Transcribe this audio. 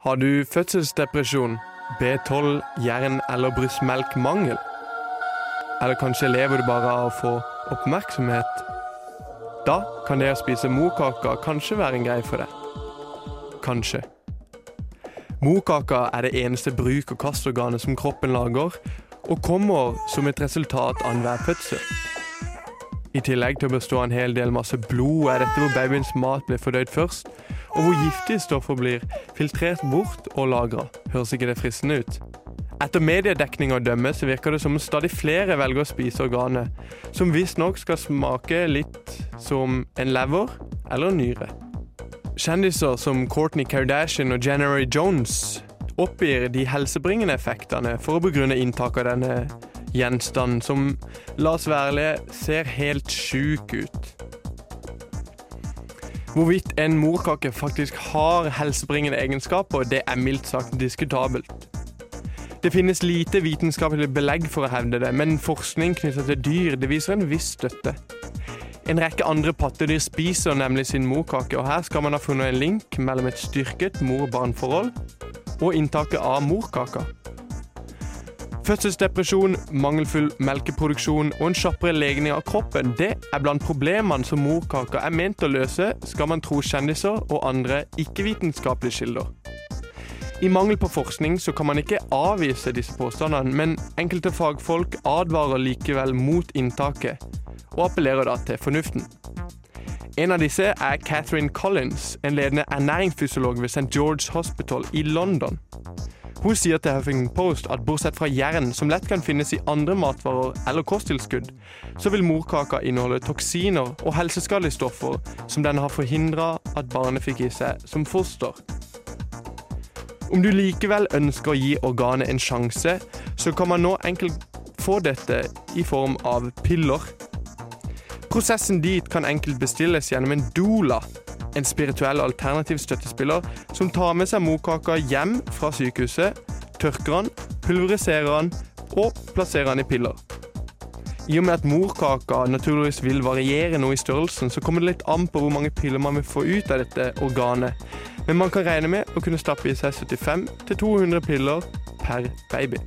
Har du fødselsdepresjon, B12, jern- eller brystmelkmangel? Eller kanskje lever du bare av å få oppmerksomhet? Da kan det å spise morkaker kanskje være en greie for deg. Kanskje. Morkaker er det eneste bruk- og kastorganet som kroppen lager, og kommer som et resultat av enhver fødsel. I tillegg til å bestå av en hel del masse blod, er dette hvor babyens mat blir fordøyd først, og hvor giftige stoffer blir filtrert bort og lagra. Høres ikke det fristende ut? Etter mediedekning å dømme så virker det som om stadig flere velger å spise organet, som visstnok skal smake litt som en lever eller en nyre. Kjendiser som Kourtney Kardashian og January Jones oppgir de helsebringende effektene for å begrunne inntak av denne gjenstanden, som, la oss være ærlige, ser helt sjuk ut. Hvorvidt en morkake faktisk har helsebringende egenskaper, det er mildt sagt diskutabelt. Det finnes lite vitenskapelig belegg for å hevde det, men forskning knyttet til dyr det viser en viss støtte. En rekke andre pattedyr spiser nemlig sin morkake, og her skal man ha funnet en link mellom et styrket mor-barn-forhold og inntaket av morkaka. Fødselsdepresjon, mangelfull melkeproduksjon og en kjappere legning av kroppen det er blant problemene som morkaka er ment å løse, skal man tro kjendiser og andre ikke-vitenskapelige kilder. I mangel på forskning så kan man ikke avvise disse påstandene, men enkelte fagfolk advarer likevel mot inntaket, og appellerer da til fornuften. En av disse er Catherine Collins, en ledende ernæringsfysiolog ved St. George Hospital i London. Hun sier til Huffington Post at bortsett fra jern, som lett kan finnes i andre matvarer eller kosttilskudd, så vil morkaka inneholde toksiner og helseskadelige stoffer som den har forhindra at barnet fikk i seg som foster. Om du likevel ønsker å gi organet en sjanse, så kan man nå enkelt få dette i form av piller. Prosessen dit kan enkelt bestilles gjennom en doula, en spirituell alternativ støttespiller som tar med seg morkaka hjem fra sykehuset, tørker den, pulveriserer den og plasserer den i piller. I og med at morkaka naturligvis vil variere noe i størrelsen, så kommer det litt an på hvor mange piller man vil få ut av dette organet. Men man kan regne med å kunne stappe i seg 75-200 piller per baby.